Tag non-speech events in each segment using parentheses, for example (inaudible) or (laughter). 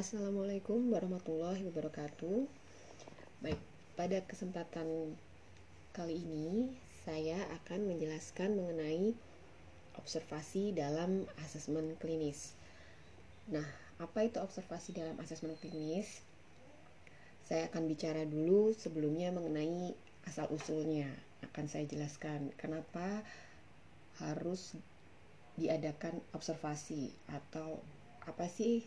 Assalamualaikum warahmatullahi wabarakatuh. Baik, pada kesempatan kali ini saya akan menjelaskan mengenai observasi dalam asesmen klinis. Nah, apa itu observasi dalam asesmen klinis? Saya akan bicara dulu sebelumnya mengenai asal-usulnya. Akan saya jelaskan kenapa harus diadakan observasi atau apa sih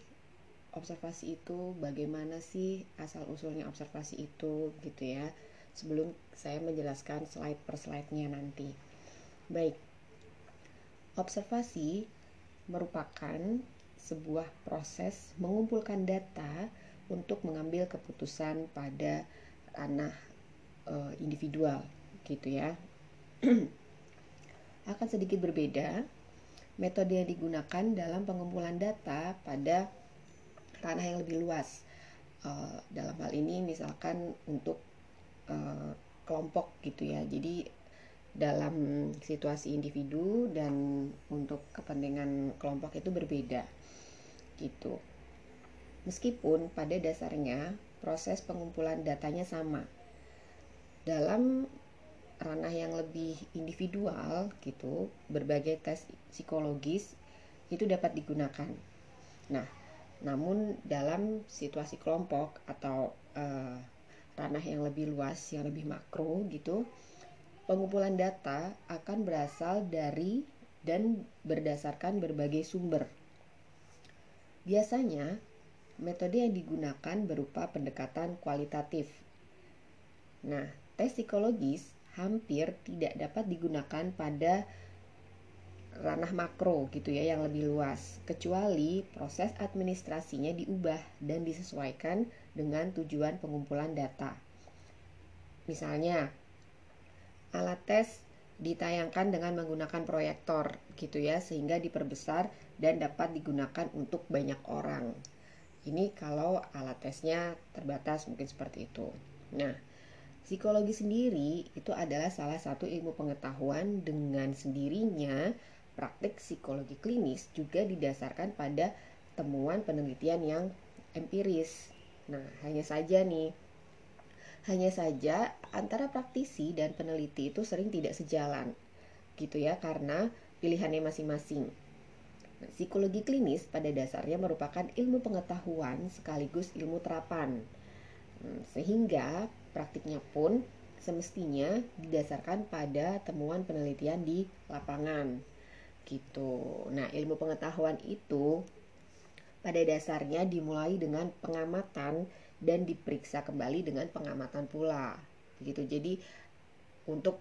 observasi itu bagaimana sih asal usulnya observasi itu gitu ya sebelum saya menjelaskan slide per slide-nya nanti. Baik. Observasi merupakan sebuah proses mengumpulkan data untuk mengambil keputusan pada ranah e, individual gitu ya. (clears throat) Akan sedikit berbeda metode yang digunakan dalam pengumpulan data pada ranah yang lebih luas. Uh, dalam hal ini misalkan untuk uh, kelompok gitu ya. Jadi dalam situasi individu dan untuk kepentingan kelompok itu berbeda gitu. Meskipun pada dasarnya proses pengumpulan datanya sama. Dalam ranah yang lebih individual gitu, berbagai tes psikologis itu dapat digunakan. Nah, namun dalam situasi kelompok atau uh, ranah yang lebih luas, yang lebih makro gitu, pengumpulan data akan berasal dari dan berdasarkan berbagai sumber. Biasanya, metode yang digunakan berupa pendekatan kualitatif. Nah, tes psikologis hampir tidak dapat digunakan pada ranah makro gitu ya yang lebih luas kecuali proses administrasinya diubah dan disesuaikan dengan tujuan pengumpulan data. Misalnya alat tes ditayangkan dengan menggunakan proyektor gitu ya sehingga diperbesar dan dapat digunakan untuk banyak orang. Ini kalau alat tesnya terbatas mungkin seperti itu. Nah, psikologi sendiri itu adalah salah satu ilmu pengetahuan dengan sendirinya praktik psikologi klinis juga didasarkan pada temuan penelitian yang empiris. Nah, hanya saja nih, hanya saja antara praktisi dan peneliti itu sering tidak sejalan, gitu ya, karena pilihannya masing-masing. Nah, psikologi klinis pada dasarnya merupakan ilmu pengetahuan sekaligus ilmu terapan, hmm, sehingga praktiknya pun semestinya didasarkan pada temuan penelitian di lapangan gitu. Nah, ilmu pengetahuan itu pada dasarnya dimulai dengan pengamatan dan diperiksa kembali dengan pengamatan pula. Gitu. Jadi untuk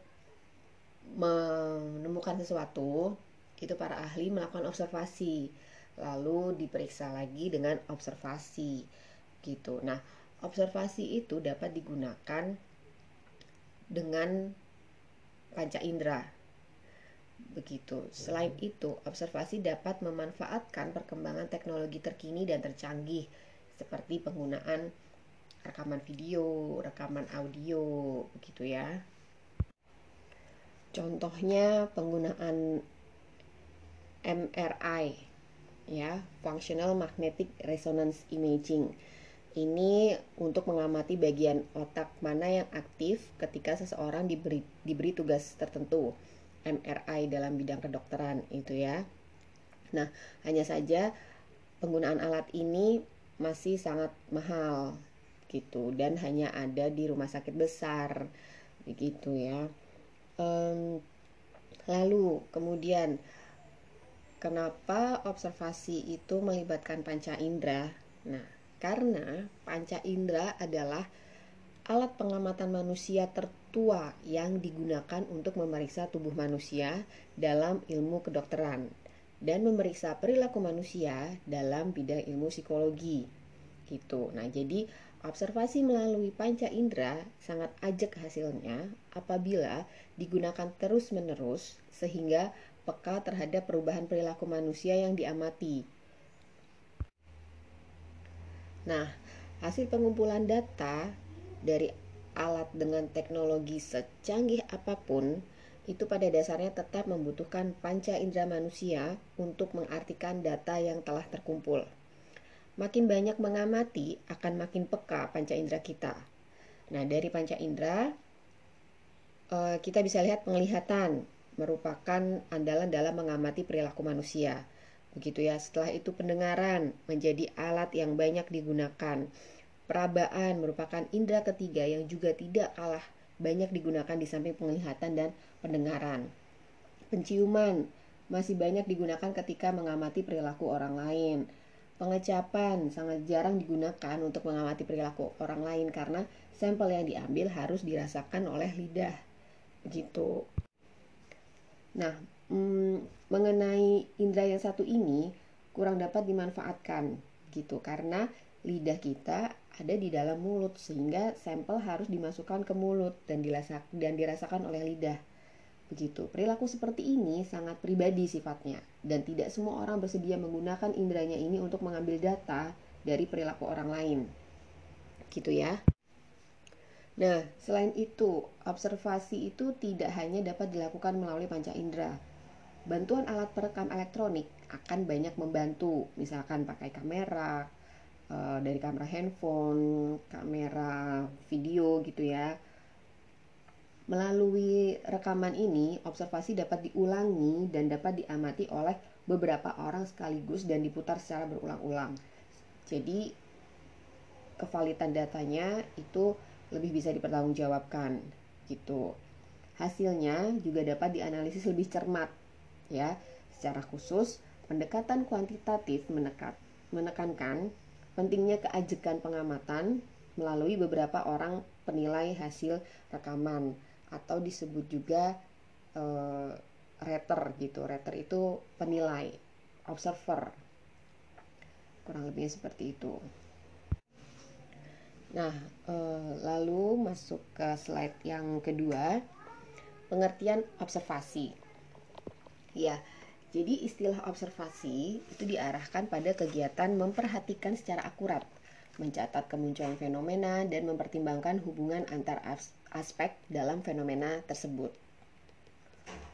menemukan sesuatu itu para ahli melakukan observasi lalu diperiksa lagi dengan observasi gitu. Nah, observasi itu dapat digunakan dengan panca indera Begitu. Selain itu, observasi dapat memanfaatkan perkembangan teknologi terkini dan tercanggih seperti penggunaan rekaman video, rekaman audio, begitu ya. Contohnya penggunaan MRI ya, functional magnetic resonance imaging. Ini untuk mengamati bagian otak mana yang aktif ketika seseorang diberi diberi tugas tertentu MRI dalam bidang kedokteran itu ya. Nah, hanya saja penggunaan alat ini masih sangat mahal gitu dan hanya ada di rumah sakit besar begitu ya. Um, lalu kemudian kenapa observasi itu melibatkan panca indera? Nah, karena panca indera adalah alat pengamatan manusia tertua yang digunakan untuk memeriksa tubuh manusia dalam ilmu kedokteran dan memeriksa perilaku manusia dalam bidang ilmu psikologi. Gitu. Nah, jadi observasi melalui panca indera sangat ajak hasilnya apabila digunakan terus-menerus sehingga peka terhadap perubahan perilaku manusia yang diamati. Nah, hasil pengumpulan data dari alat dengan teknologi secanggih apa pun itu pada dasarnya tetap membutuhkan panca indera manusia untuk mengartikan data yang telah terkumpul. Makin banyak mengamati akan makin peka panca indera kita. Nah, dari panca indera eh, kita bisa lihat penglihatan merupakan andalan dalam mengamati perilaku manusia. Begitu ya. Setelah itu pendengaran menjadi alat yang banyak digunakan. Perabaan merupakan indera ketiga yang juga tidak kalah banyak digunakan di samping penglihatan dan pendengaran. Penciuman masih banyak digunakan ketika mengamati perilaku orang lain. Pengecapan sangat jarang digunakan untuk mengamati perilaku orang lain karena sampel yang diambil harus dirasakan oleh lidah. Begitu. Nah, mm, mengenai indera yang satu ini kurang dapat dimanfaatkan gitu karena lidah kita ada di dalam mulut sehingga sampel harus dimasukkan ke mulut dan dan dirasakan oleh lidah. Begitu. Perilaku seperti ini sangat pribadi sifatnya dan tidak semua orang bersedia menggunakan inderanya ini untuk mengambil data dari perilaku orang lain. Gitu ya. Nah, selain itu, observasi itu tidak hanya dapat dilakukan melalui panca indera. Bantuan alat perekam elektronik akan banyak membantu, misalkan pakai kamera, eh, dari kamera handphone, kamera video gitu ya. Melalui rekaman ini, observasi dapat diulangi dan dapat diamati oleh beberapa orang sekaligus dan diputar secara berulang-ulang. Jadi, kevalitan datanya itu lebih bisa dipertanggungjawabkan gitu. Hasilnya juga dapat dianalisis lebih cermat ya. Secara khusus, pendekatan kuantitatif menekat, menekankan pentingnya keajekan pengamatan melalui beberapa orang penilai hasil rekaman atau disebut juga uh, rater gitu. Rater itu penilai, observer. Kurang lebihnya seperti itu. Nah, eh, lalu masuk ke slide yang kedua, pengertian observasi. Ya, jadi istilah observasi itu diarahkan pada kegiatan memperhatikan secara akurat, mencatat kemunculan fenomena dan mempertimbangkan hubungan antar aspek dalam fenomena tersebut.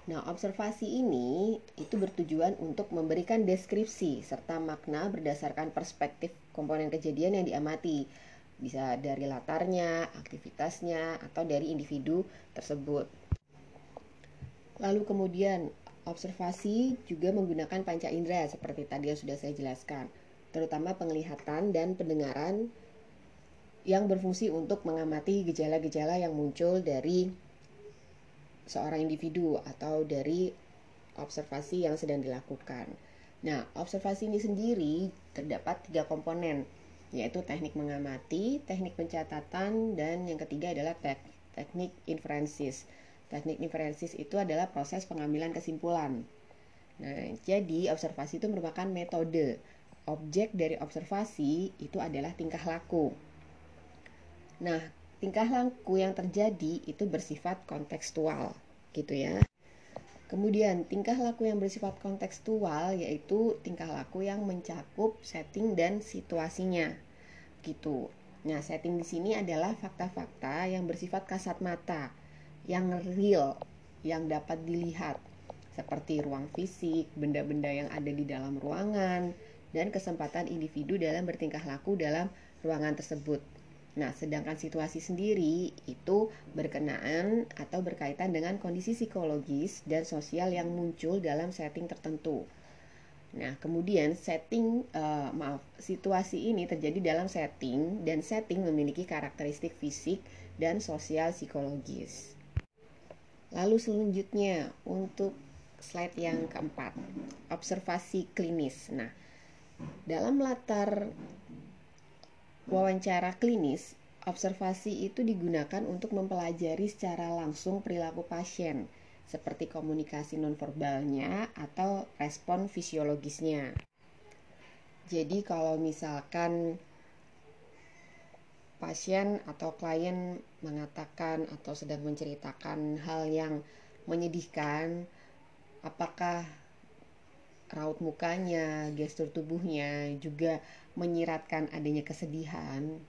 Nah, observasi ini itu bertujuan untuk memberikan deskripsi serta makna berdasarkan perspektif komponen kejadian yang diamati bisa dari latarnya, aktivitasnya, atau dari individu tersebut. Lalu kemudian observasi juga menggunakan panca indera seperti tadi yang sudah saya jelaskan, terutama penglihatan dan pendengaran yang berfungsi untuk mengamati gejala-gejala yang muncul dari seorang individu atau dari observasi yang sedang dilakukan. Nah, observasi ini sendiri terdapat tiga komponen, yaitu teknik mengamati, teknik pencatatan, dan yang ketiga adalah tek teknik inferensis. Teknik inferensis itu adalah proses pengambilan kesimpulan. Nah, jadi observasi itu merupakan metode. Objek dari observasi itu adalah tingkah laku. Nah, tingkah laku yang terjadi itu bersifat kontekstual, gitu ya. Kemudian, tingkah laku yang bersifat kontekstual yaitu tingkah laku yang mencakup setting dan situasinya. Gitu. Nah, setting di sini adalah fakta-fakta yang bersifat kasat mata, yang real, yang dapat dilihat seperti ruang fisik, benda-benda yang ada di dalam ruangan, dan kesempatan individu dalam bertingkah laku dalam ruangan tersebut. Nah, sedangkan situasi sendiri itu berkenaan atau berkaitan dengan kondisi psikologis dan sosial yang muncul dalam setting tertentu. Nah, kemudian setting uh, maaf, situasi ini terjadi dalam setting dan setting memiliki karakteristik fisik dan sosial psikologis. Lalu selanjutnya untuk slide yang keempat, observasi klinis. Nah, dalam latar wawancara klinis, observasi itu digunakan untuk mempelajari secara langsung perilaku pasien, seperti komunikasi nonverbalnya atau respon fisiologisnya. Jadi kalau misalkan pasien atau klien mengatakan atau sedang menceritakan hal yang menyedihkan, apakah raut mukanya, gestur tubuhnya juga menyiratkan adanya kesedihan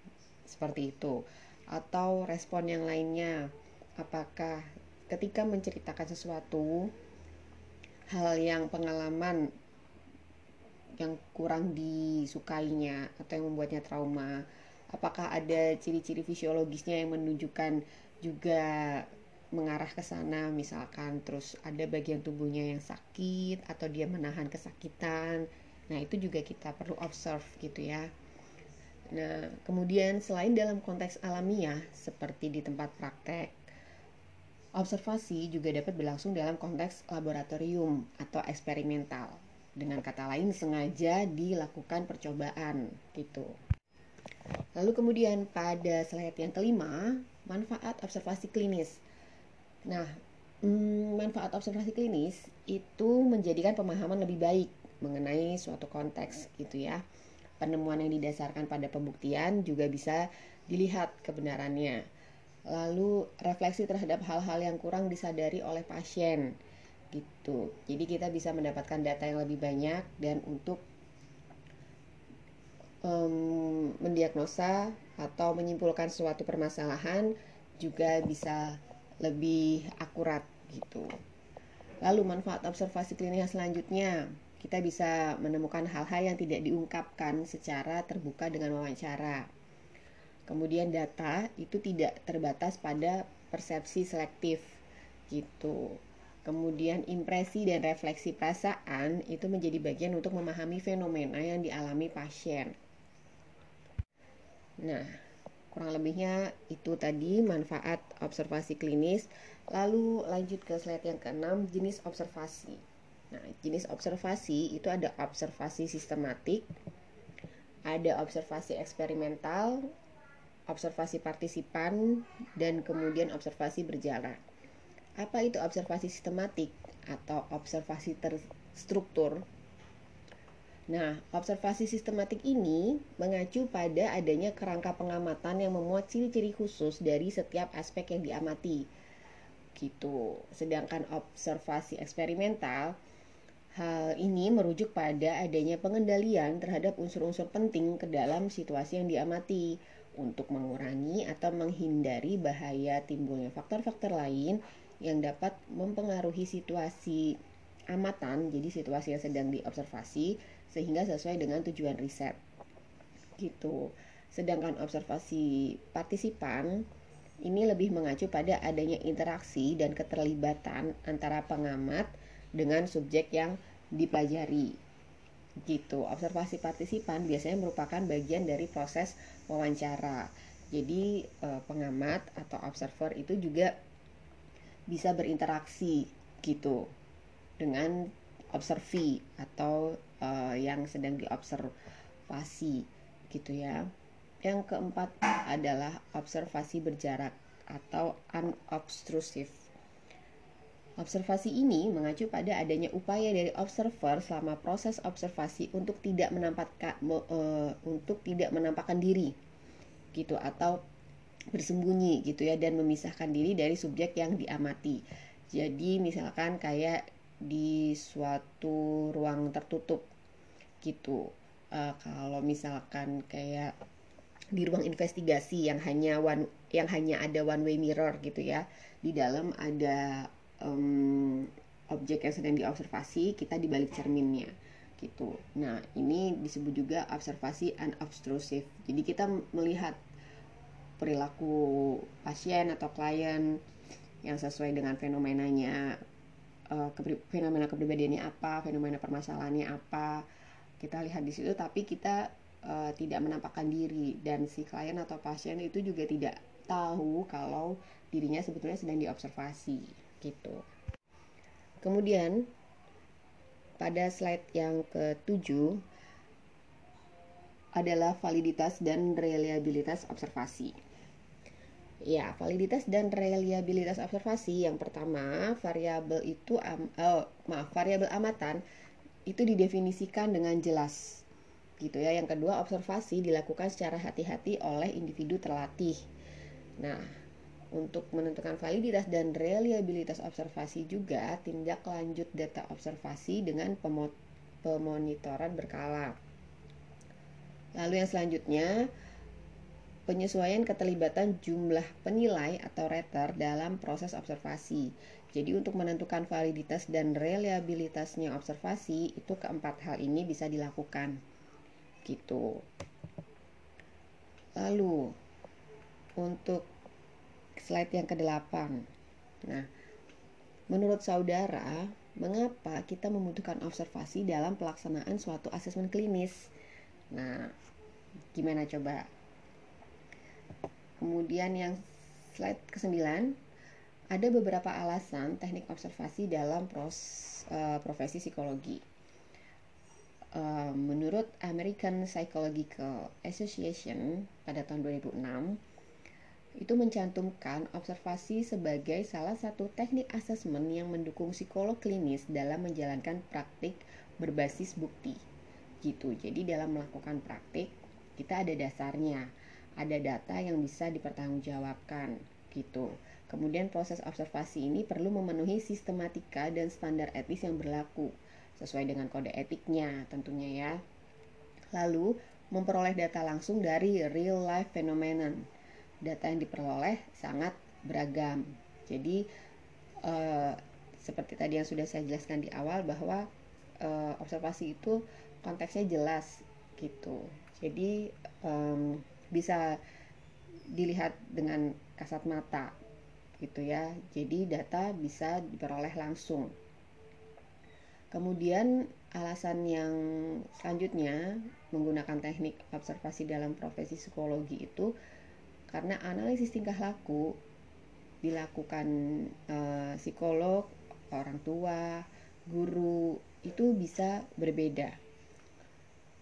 seperti itu? Atau respon yang lainnya apakah ketika menceritakan sesuatu hal yang pengalaman yang kurang disukainya atau yang membuatnya trauma apakah ada ciri-ciri fisiologisnya yang menunjukkan juga mengarah ke sana? Misalkan terus ada bagian tubuhnya yang sakit atau dia menahan kesakitan. Nah itu juga kita perlu observe gitu ya. Nah kemudian selain dalam konteks alamiah seperti di tempat praktek observasi juga dapat berlangsung dalam konteks laboratorium atau eksperimental. Dengan kata lain sengaja dilakukan percobaan gitu Lalu kemudian pada slide yang kelima, manfaat observasi klinis. Nah, hmm, manfaat observasi klinis itu menjadikan pemahaman lebih baik mengenai suatu konteks gitu ya. Penemuan yang didasarkan pada pembuktian juga bisa dilihat kebenarannya. Lalu refleksi terhadap hal-hal yang kurang disadari oleh pasien gitu. Jadi kita bisa mendapatkan data yang lebih banyak dan untuk um, mendiagnosa atau menyimpulkan suatu permasalahan juga bisa lebih akurat gitu. Lalu manfaat observasi klinis selanjutnya, kita bisa menemukan hal-hal yang tidak diungkapkan secara terbuka dengan wawancara. Kemudian data itu tidak terbatas pada persepsi selektif gitu. Kemudian impresi dan refleksi perasaan itu menjadi bagian untuk memahami fenomena yang dialami pasien. Nah, kurang lebihnya itu tadi manfaat observasi klinis. Lalu lanjut ke slide yang keenam, jenis observasi. Nah, jenis observasi itu ada observasi sistematik, ada observasi eksperimental, observasi partisipan, dan kemudian observasi berjalan. Apa itu observasi sistematik atau observasi terstruktur? Nah, observasi sistematik ini mengacu pada adanya kerangka pengamatan yang memuat ciri-ciri khusus dari setiap aspek yang diamati. Gitu. Sedangkan observasi eksperimental hal ini merujuk pada adanya pengendalian terhadap unsur-unsur penting ke dalam situasi yang diamati untuk mengurangi atau menghindari bahaya timbulnya faktor-faktor lain yang dapat mempengaruhi situasi amatan, jadi situasi yang sedang diobservasi sehingga sesuai dengan tujuan riset. Gitu. Sedangkan observasi partisipan ini lebih mengacu pada adanya interaksi dan keterlibatan antara pengamat dengan subjek yang dipelajari. Gitu. Observasi partisipan biasanya merupakan bagian dari proses wawancara. Jadi eh, pengamat atau observer itu juga bisa berinteraksi gitu dengan observi atau uh, yang sedang diobservasi gitu ya. Yang keempat adalah observasi berjarak atau unobtrusive. Observasi ini mengacu pada adanya upaya dari observer selama proses observasi untuk tidak menampakkan uh, untuk tidak menampakkan diri gitu atau bersembunyi gitu ya dan memisahkan diri dari subjek yang diamati. Jadi misalkan kayak di suatu ruang tertutup gitu. Uh, kalau misalkan kayak di ruang investigasi yang hanya one yang hanya ada one way mirror gitu ya di dalam ada um, objek yang sedang diobservasi kita di balik cerminnya gitu. Nah ini disebut juga observasi unobtrusive. Jadi kita melihat perilaku pasien atau klien yang sesuai dengan fenomenanya uh, fenomena kepribadiannya apa, fenomena permasalahannya apa. Kita lihat di situ tapi kita uh, tidak menampakkan diri dan si klien atau pasien itu juga tidak tahu kalau dirinya sebetulnya sedang diobservasi gitu. Kemudian pada slide yang ketujuh adalah validitas dan reliabilitas observasi. Ya, validitas dan reliabilitas observasi yang pertama, variabel itu um, oh, maaf, variabel amatan itu didefinisikan dengan jelas. Gitu ya. Yang kedua, observasi dilakukan secara hati-hati oleh individu terlatih. Nah, untuk menentukan validitas dan reliabilitas observasi juga tindak lanjut data observasi dengan pemonitoran berkala. Lalu yang selanjutnya penyesuaian keterlibatan jumlah penilai atau rater dalam proses observasi. Jadi untuk menentukan validitas dan reliabilitasnya observasi itu keempat hal ini bisa dilakukan. Gitu. Lalu untuk slide yang ke-8. Nah, menurut saudara, mengapa kita membutuhkan observasi dalam pelaksanaan suatu asesmen klinis? Nah, gimana coba? Kemudian yang slide ke-9 ada beberapa alasan teknik observasi dalam pros, uh, profesi psikologi. Uh, menurut American Psychological Association pada tahun 2006 itu mencantumkan observasi sebagai salah satu teknik asesmen yang mendukung psikolog klinis dalam menjalankan praktik berbasis bukti. Gitu. Jadi dalam melakukan praktik kita ada dasarnya ada data yang bisa dipertanggungjawabkan gitu. Kemudian proses observasi ini perlu memenuhi sistematika dan standar etis yang berlaku sesuai dengan kode etiknya tentunya ya. Lalu memperoleh data langsung dari real life phenomenon. Data yang diperoleh sangat beragam. Jadi eh, seperti tadi yang sudah saya jelaskan di awal bahwa eh, observasi itu konteksnya jelas gitu. Jadi bisa dilihat dengan kasat mata gitu ya. Jadi data bisa diperoleh langsung. Kemudian alasan yang selanjutnya menggunakan teknik observasi dalam profesi psikologi itu karena analisis tingkah laku dilakukan e, psikolog, orang tua, guru itu bisa berbeda.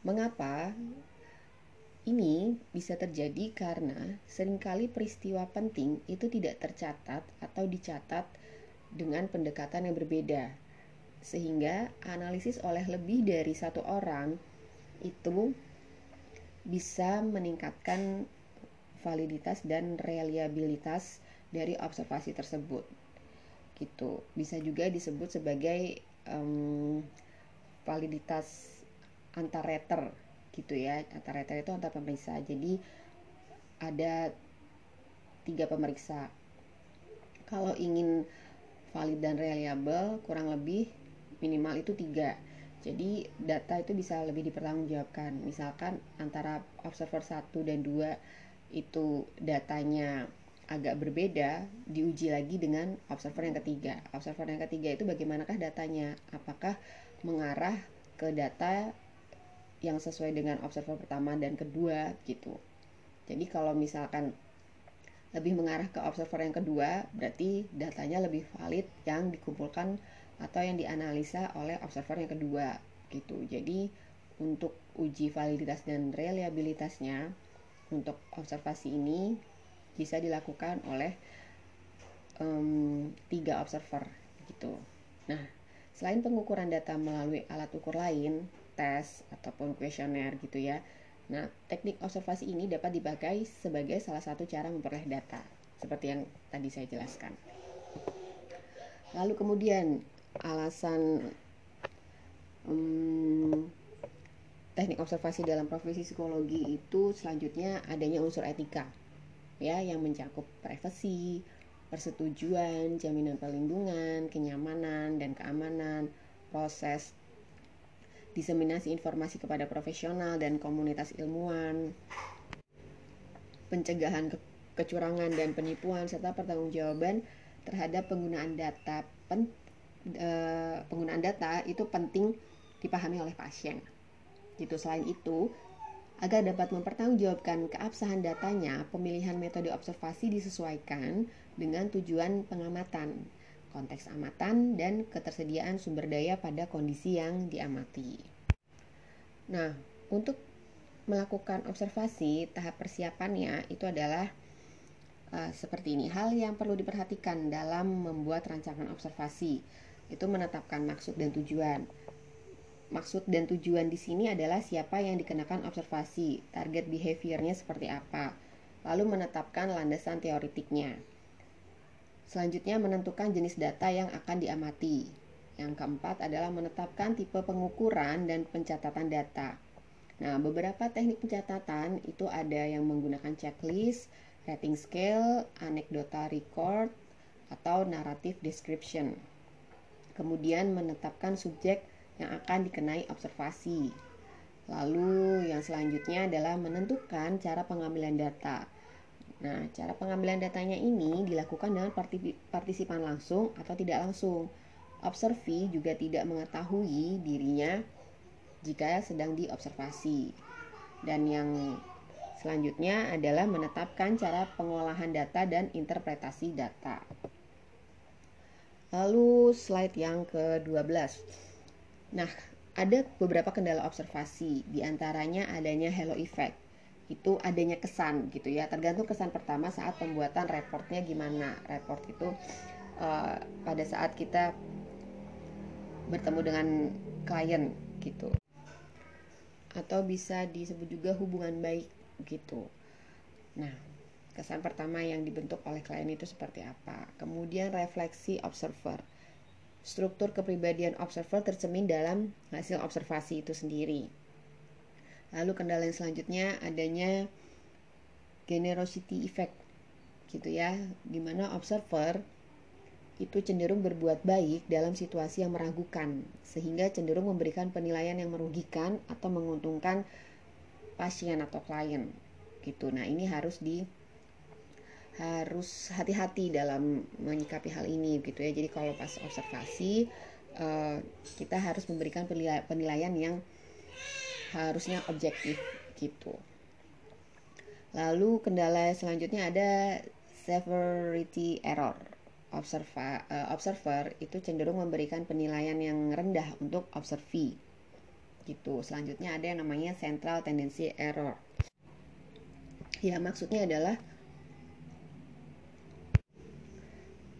Mengapa? Ini bisa terjadi karena sering kali peristiwa penting itu tidak tercatat atau dicatat dengan pendekatan yang berbeda. Sehingga analisis oleh lebih dari satu orang itu bisa meningkatkan validitas dan reliabilitas dari observasi tersebut. Gitu. Bisa juga disebut sebagai um, validitas antar rater gitu ya rata-rata itu antar pemeriksa. Jadi ada tiga pemeriksa. Kalau ingin valid dan reliable kurang lebih minimal itu tiga. Jadi data itu bisa lebih dipertanggungjawabkan. Misalkan antara observer 1 dan 2 itu datanya agak berbeda diuji lagi dengan observer yang ketiga. Observer yang ketiga itu bagaimanakah datanya? Apakah mengarah ke data yang sesuai dengan observer pertama dan kedua gitu. Jadi kalau misalkan lebih mengarah ke observer yang kedua, berarti datanya lebih valid yang dikumpulkan atau yang dianalisa oleh observer yang kedua gitu. Jadi untuk uji validitas dan reliabilitasnya untuk observasi ini bisa dilakukan oleh um, tiga observer gitu. Nah, selain pengukuran data melalui alat ukur lain, tes ataupun kuesioner gitu ya. Nah, teknik observasi ini dapat dipakai sebagai salah satu cara memperoleh data, seperti yang tadi saya jelaskan. Lalu kemudian alasan um, teknik observasi dalam profesi psikologi itu selanjutnya adanya unsur etika, ya, yang mencakup privasi, persetujuan, jaminan perlindungan, kenyamanan dan keamanan, proses diseminasi informasi kepada profesional dan komunitas ilmuwan, pencegahan ke kecurangan dan penipuan serta pertanggungjawaban terhadap penggunaan data pen, e, penggunaan data itu penting dipahami oleh pasien. Gitu selain itu, agar dapat mempertanggungjawabkan keabsahan datanya, pemilihan metode observasi disesuaikan dengan tujuan pengamatan konteks amatan, dan ketersediaan sumber daya pada kondisi yang diamati. Nah, untuk melakukan observasi, tahap persiapannya itu adalah uh, seperti ini. Hal yang perlu diperhatikan dalam membuat rancangan observasi itu menetapkan maksud dan tujuan. Maksud dan tujuan di sini adalah siapa yang dikenakan observasi, target behaviornya seperti apa, lalu menetapkan landasan teoritiknya. Selanjutnya menentukan jenis data yang akan diamati. Yang keempat adalah menetapkan tipe pengukuran dan pencatatan data. Nah, beberapa teknik pencatatan itu ada yang menggunakan checklist, rating scale, anekdota record, atau narrative description. Kemudian menetapkan subjek yang akan dikenai observasi. Lalu yang selanjutnya adalah menentukan cara pengambilan data. Nah, cara pengambilan datanya ini dilakukan dengan partisipan langsung atau tidak langsung. Observi juga tidak mengetahui dirinya jika sedang diobservasi. Dan yang selanjutnya adalah menetapkan cara pengolahan data dan interpretasi data. Lalu slide yang ke-12. Nah, ada beberapa kendala observasi, di antaranya adanya halo effect. Itu adanya kesan gitu ya, tergantung kesan pertama saat pembuatan reportnya gimana. Report itu uh, pada saat kita bertemu dengan klien gitu. Atau bisa disebut juga hubungan baik gitu. Nah, Kesan pertama yang dibentuk oleh klien itu seperti apa? Kemudian refleksi observer. Struktur kepribadian observer tercemin dalam hasil observasi itu sendiri. Lalu kendala yang selanjutnya adanya generosity effect gitu ya, di mana observer itu cenderung berbuat baik dalam situasi yang meragukan, sehingga cenderung memberikan penilaian yang merugikan atau menguntungkan pasien atau klien gitu. Nah, ini harus di harus hati-hati dalam menyikapi hal ini gitu ya jadi kalau pas observasi uh, kita harus memberikan penilaian yang harusnya objektif gitu. Lalu kendala selanjutnya ada severity error. Observa, uh, observer itu cenderung memberikan penilaian yang rendah untuk observi. Gitu. Selanjutnya ada yang namanya central tendency error. Ya maksudnya adalah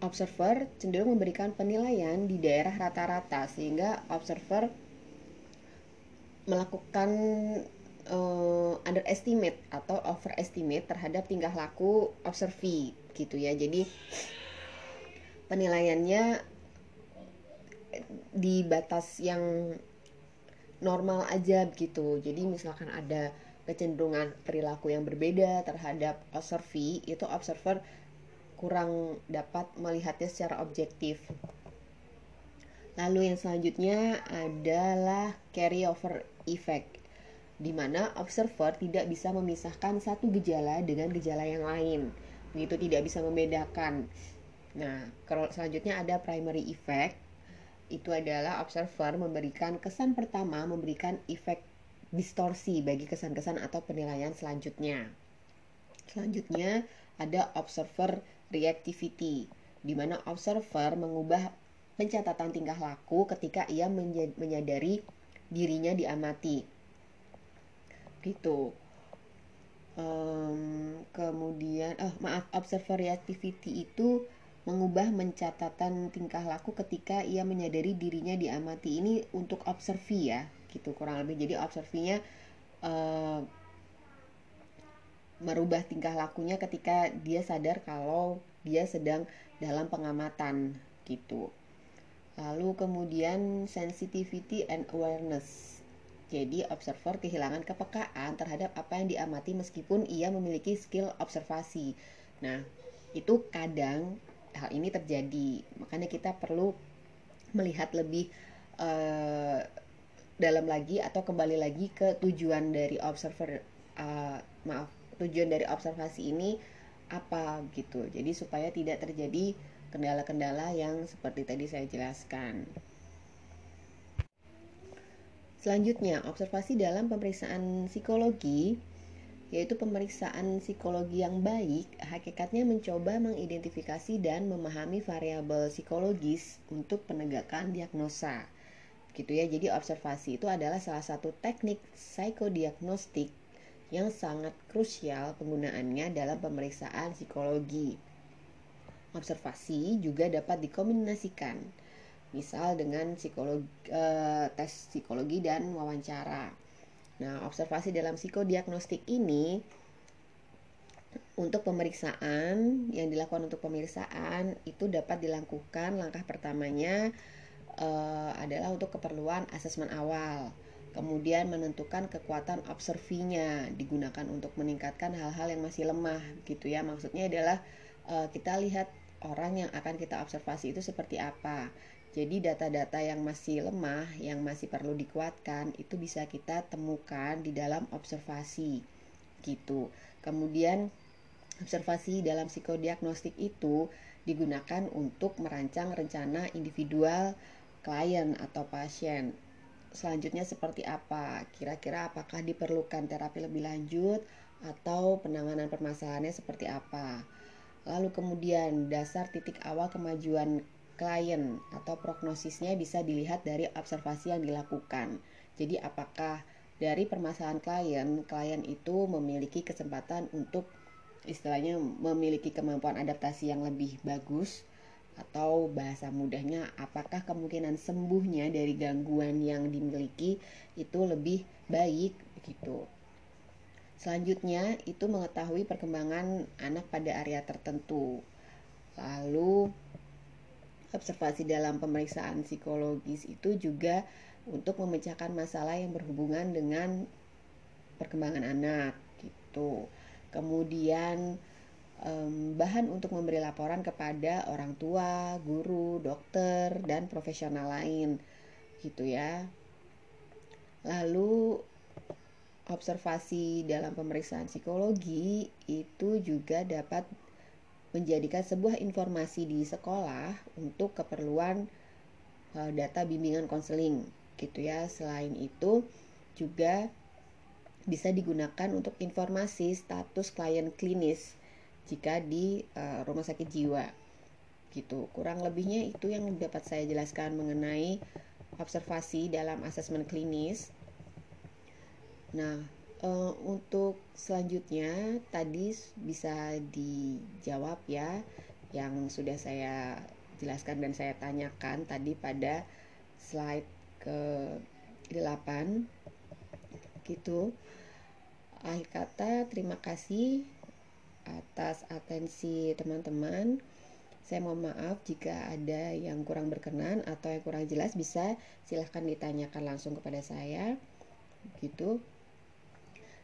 observer cenderung memberikan penilaian di daerah rata-rata sehingga observer melakukan uh, underestimate atau overestimate terhadap tingkah laku observi gitu ya. Jadi penilaiannya di batas yang normal aja gitu. Jadi misalkan ada kecenderungan perilaku yang berbeda terhadap observi, itu observer kurang dapat melihatnya secara objektif. Lalu yang selanjutnya adalah carryover effect, di mana observer tidak bisa memisahkan satu gejala dengan gejala yang lain. Begitu tidak bisa membedakan. Nah, selanjutnya ada primary effect. Itu adalah observer memberikan kesan pertama, memberikan efek distorsi bagi kesan-kesan atau penilaian selanjutnya. Selanjutnya ada observer reactivity, di mana observer mengubah pencatatan tingkah laku ketika ia menyadari dirinya diamati. Gitu. Um, kemudian, oh maaf, observer reactivity itu mengubah mencatatan tingkah laku ketika ia menyadari dirinya diamati. Ini untuk observi ya, gitu kurang lebih. Jadi observinya uh, merubah tingkah lakunya ketika dia sadar kalau dia sedang dalam pengamatan gitu. Lalu kemudian sensitivity and awareness. Jadi observer kehilangan kepekaan terhadap apa yang diamati meskipun ia memiliki skill observasi. Nah, itu kadang hal ini terjadi. Makanya kita perlu melihat lebih uh, dalam lagi atau kembali lagi ke tujuan dari observer uh, maaf tujuan dari observasi ini apa gitu. Jadi supaya tidak terjadi kendala-kendala yang seperti tadi saya jelaskan. Selanjutnya, observasi dalam pemeriksaan psikologi yaitu pemeriksaan psikologi yang baik, hakikatnya mencoba mengidentifikasi dan memahami variabel psikologis untuk penegakan diagnosa. Gitu ya. Jadi observasi itu adalah salah satu teknik psikodiagnostik yang sangat krusial penggunaannya dalam pemeriksaan psikologi. Observasi juga dapat dikombinasikan, misal dengan psikologi, eh, tes psikologi dan wawancara. Nah, observasi dalam psikodiagnostik ini untuk pemeriksaan yang dilakukan untuk pemeriksaan itu dapat dilakukan langkah pertamanya uh, adalah untuk keperluan asesmen awal Kemudian menentukan kekuatan observinya digunakan untuk meningkatkan hal-hal yang masih lemah gitu ya. Maksudnya adalah uh, kita lihat orang yang akan kita observasi itu seperti apa. Jadi data-data yang masih lemah, yang masih perlu dikuatkan itu bisa kita temukan di dalam observasi gitu. Kemudian observasi dalam psikodiagnostik itu digunakan untuk merancang rencana individual klien atau pasien. Selanjutnya seperti apa? Kira-kira apakah diperlukan terapi lebih lanjut atau penanganan permasalahannya seperti apa? Lalu kemudian dasar titik awal kemajuan klien atau prognosisnya bisa dilihat dari observasi yang dilakukan. Jadi apakah dari permasalahan klien, klien itu memiliki kesempatan untuk istilahnya memiliki kemampuan adaptasi yang lebih bagus atau bahasa mudahnya apakah kemungkinan sembuhnya dari gangguan yang dimiliki itu lebih baik gitu. Selanjutnya itu mengetahui perkembangan anak pada area tertentu. Lalu observasi dalam pemeriksaan psikologis itu juga untuk memecahkan masalah yang berhubungan dengan perkembangan anak gitu. Kemudian bahan untuk memberi laporan kepada orang tua, guru, dokter dan profesional lain gitu ya. Lalu observasi dalam pemeriksaan psikologi itu juga dapat menjadikan sebuah informasi di sekolah untuk keperluan uh, data bimbingan konseling gitu ya. Selain itu juga bisa digunakan untuk informasi status klien klinis jika di uh, rumah sakit jiwa gitu. Kurang lebihnya itu yang dapat saya jelaskan mengenai observasi dalam asesmen klinis. Nah, uh, untuk selanjutnya tadi bisa dijawab ya yang sudah saya jelaskan dan saya tanyakan tadi pada slide ke 8 gitu. Akhir kata terima kasih atas atensi teman-teman. Saya mohon maaf jika ada yang kurang berkenan atau yang kurang jelas bisa silahkan ditanyakan langsung kepada saya. Gitu